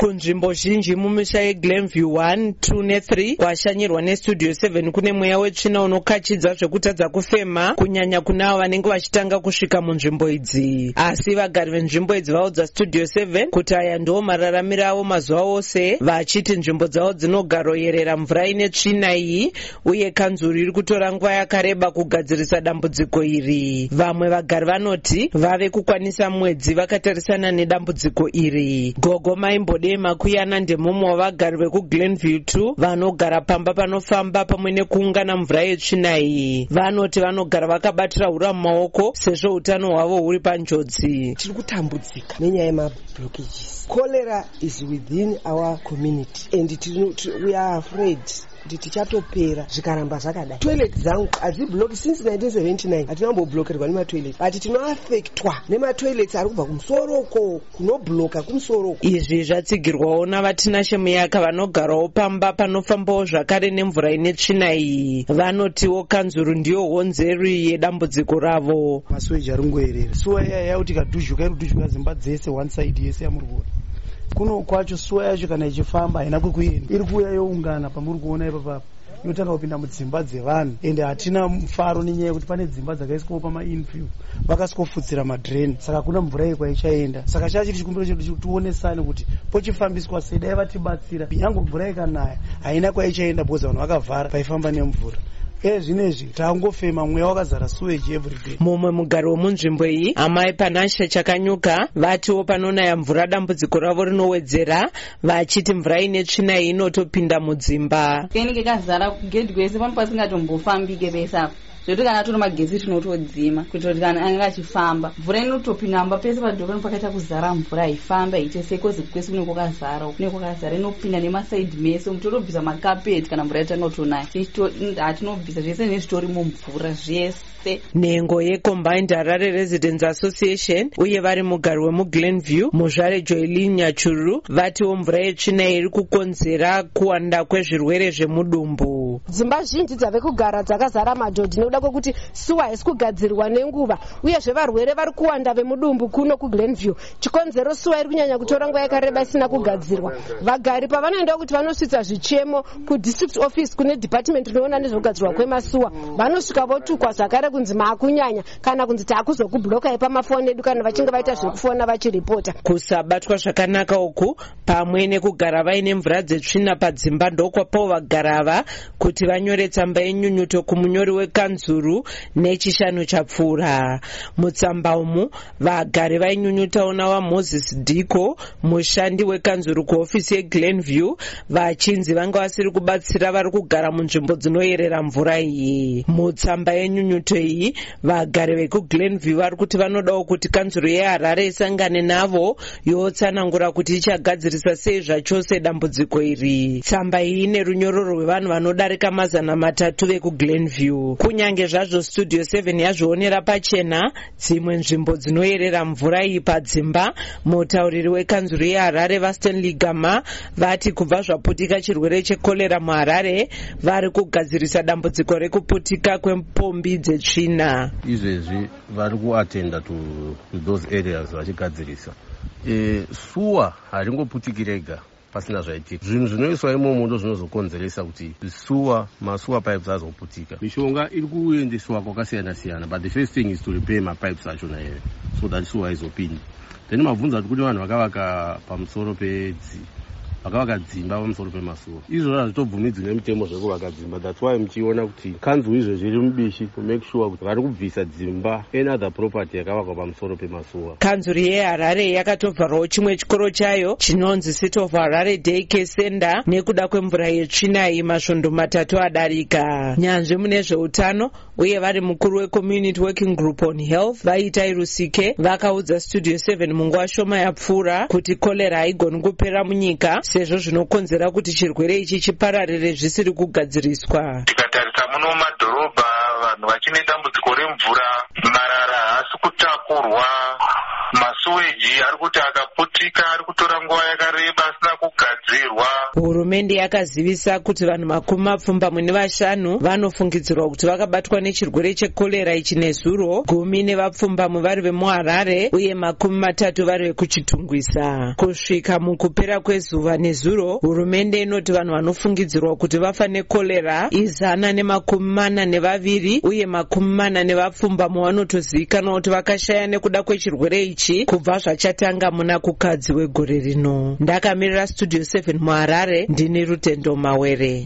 kunzvimbo zhinji mumisha yeglenview 1 2 ne3 kwashanyirwa nestudio 7 kune mweya wetsvina unokachidza zvekutadza kufema kunyanya kuna avo vanenge vachitanga kusvika munzvimbo idzi. Asi vagari venzvimbo idzi vaudza studio 7 kuti aya ndiwo mararamiro avo mazuva ose vachiti nzvimbo dzavo dzinogaroyerera mvura ine tsvina iyi uye kanzuru iri kutora nguva yakareba kugadzirisa dambudziko iri. Vamwe vagari vanoti vave kukwanisa mwedzi vakatarisana nedambudziko iri. Gogo maimbode makuyana ndemumwe wavagari vekuglenview 2 vanogara pamba panofamba pamwe nekuungana mvura yetsvina iyi vanoti vanogara vakabatira hura mumaoko sezvo utano hwavo huri panjodzi. Tiri kutambudzika nenyaya yemablockages cholera is within our community and we are afraid kuti tichatopera zvikaramba zvakadai. Toilet dzangu hadzibloki since 1979 hatinamboblokerwa nematoilet. But tinoafektwa nematoilets ari kubva kumusoroko kunobloka kumusoroko izvi zvatsigirwawo navatinashe muyaka vanogarawo pamba panofambawo zvakare nemvura ine tsvina iyi. Vanotiwo kanzuru ndiyo honzeri yedambudziko ravo. Masuweji ari ngoerera suwa iya yakuti ikadhuzhuka iri kudhuzhuka dzimba dzese one side yese yamuri kuona kuno kwacho suwa yacho kana ichifamba haina kwekuenda. Iri kuuya youngana pamuri kuona ipapapa inotanga kupinda mudzimba dzevanhu. Ende hatina mufaro nenyaya yekuti pane dzimba dzakaiswawo pamainfield. Vakasikofutsira madreni saka kuna mvura iyi kwaichaenda saka chaa chiri chikumbiro chedu chitionesane kuti pochifambiswa sei. Dai vatibatsira. Nyange mvura ikanaya haina kwaichaenda bhoza vanhu vakavhara paifamba nemvura ezvinezvi tangofema mweya wakazara suweji everyday. Mumwe mugari wemunzvimbo iyi amai panasha chakanyuka vatiwo panonaya mvura dambudziko ravo rinowedzera vachiti mvura ine tsvina iyi inotopinda mudzimba. Inenge kazara kugedhi kwese pano pasingatombofambike pese apo zvekuti kana toro magezi tinotodzima kuitira kuti kana anga achifamba mvura inotopindamba pese padhorobani pakaita kuzara mvura haifamba haite sekozi kwese kunenge kwakazara kunenge kwakazara inopinda nemasaidhi mese totobvisa makapeti kana mvura yatanga kutonaya hatinobvisa zvese nezvitori mumvura zvese. Nhengo yecombined harare residence association uye vari mugari wemuglenview muzvare joelin nyachuru vatiwo mvura yetsvina iri kukonzera kuwanda kwezvirwere zvemudumbu. Dzimba zhinji dzave kugara dzakazara madhodhi nekuda kwekuti suwa haisi kugadzirwa nenguva uyezve varwere vari kuwanda vemudumbu kuno kuglenview chikonzero suwa iri kunyanya kutora nguva yakareba isina kugadzirwa. Vagari pavanoendawo kuti vanosvitsa zvichemo kudistrict office kune department inoona nezvekugadzirwa kwemasuwa. Vanosvika votukwa zvakare kunzi maakunyanya kana kunzi taakuzokublokai pamafoni edu kana vachinge vaita zvekufona vachiripota. Kusabatwa zvakanaka uku pamwe nekugara vaine mvura dzetsvina padzimba ndokwapawo vagara ava kuti vanyore tsamba yenyunyuto kumunyori wekanzuru nechishanu chapfuura. Mutsamba umu vagari vainyunyutawo navamoses diko mushandi wekanzuru kuhofisi yeglenview vachinzi vanga vasiri kubatsira vari kugara munzvimbo dzinoyerera mvura iyi. Mutsamba yenyunyuto iyi vagari vekuglenview vari kuti vanodawo kuti kanzuro yeharare isangane navo yotsanangura kuti ichagadzirisa sei zvachose dambudziko iri. Tsamba iyi ine runyororo rwevanhu vanodarika mazana matatu vekuglenview kunyange zvazvo studio 7 yazvionera pachena dzimwe nzvimbo dzinoyerera mvura iyi padzimba mutauriri wekanzuro yeharare vastanley gama vati kubva zvaputika chirwere chekorera muharare vari kugadzirisa dambudziko rekuputika kwepombi dzetsvina. Izvezvi vari kuatenda to, to those areas vachigadzirisa. E, suwa haringoputiki rega pasina zvaitika zvinhu zvinoiswa imomo ndo zvinozokonzeresa kuti suwa masuwa pipes azoputika. Mishonga iri kuendeswa kwakasiyana siyana but the first thing is to repair mapipes achona ere so that suwa izopindi then mabvunza kuti kune vanhu vakavaka pamusoro pedzi vakavaka dzimba pamusoro pemasuwa izvozvo hazvitobvumidzwi nemitemo zvekuvaka dzimba. Thats why muchiona kuti kanzuru izvezvi iri mubishi to make sure kuti vari kubvisa dzimba another property yakavakwa pamusoro pemasuwa kanzuru yeharare yakatovharawo chimwe chikoro chayo chinonzi city of harare day care center. Nekuda kwemvura yetsvinai masvondo matatu adarika. Nyanzvi mune zveutano uye vari mukuru wecommunity working group on health. Vaitai rusike vakaudza studio 7 munguva shoma yapfuura kuti kolera haigoni kupera munyika sezvo zvinokonzera kuti chirwere ichi chipararire zvisiri kugadziriswa. Tikatarisa muno mumadhorobha vanhu vachine dambudziko remvura marara haasi kutakurwa masuweji ari kuti akaputika ari kutora nguva yakareba asina kugadzirwa. Hurumende yakazivisa kuti vanhu makumi mapfumbamwe nevashanu vanofungidzirwa kuti vakabatwa nechirwere chekorera ichi nezuro gumi nevapfumbamwe vari vemuharare uye makumi matatu vari vekuchitungwisa. Kusvika mukupera kwezuva nezuro hurumende inoti vanhu vanofungidzirwa kuti vafa nekorera izana nemakumi mana nevaviri uye makumi mana nevapfumbamwe vanotozivikanwa kuti vakashaya nekuda kwechirwere ichi kubva zvachatanga muna kukadzi wegore rino. Ndakamirira studio 7 muharare ndini rutendo mawere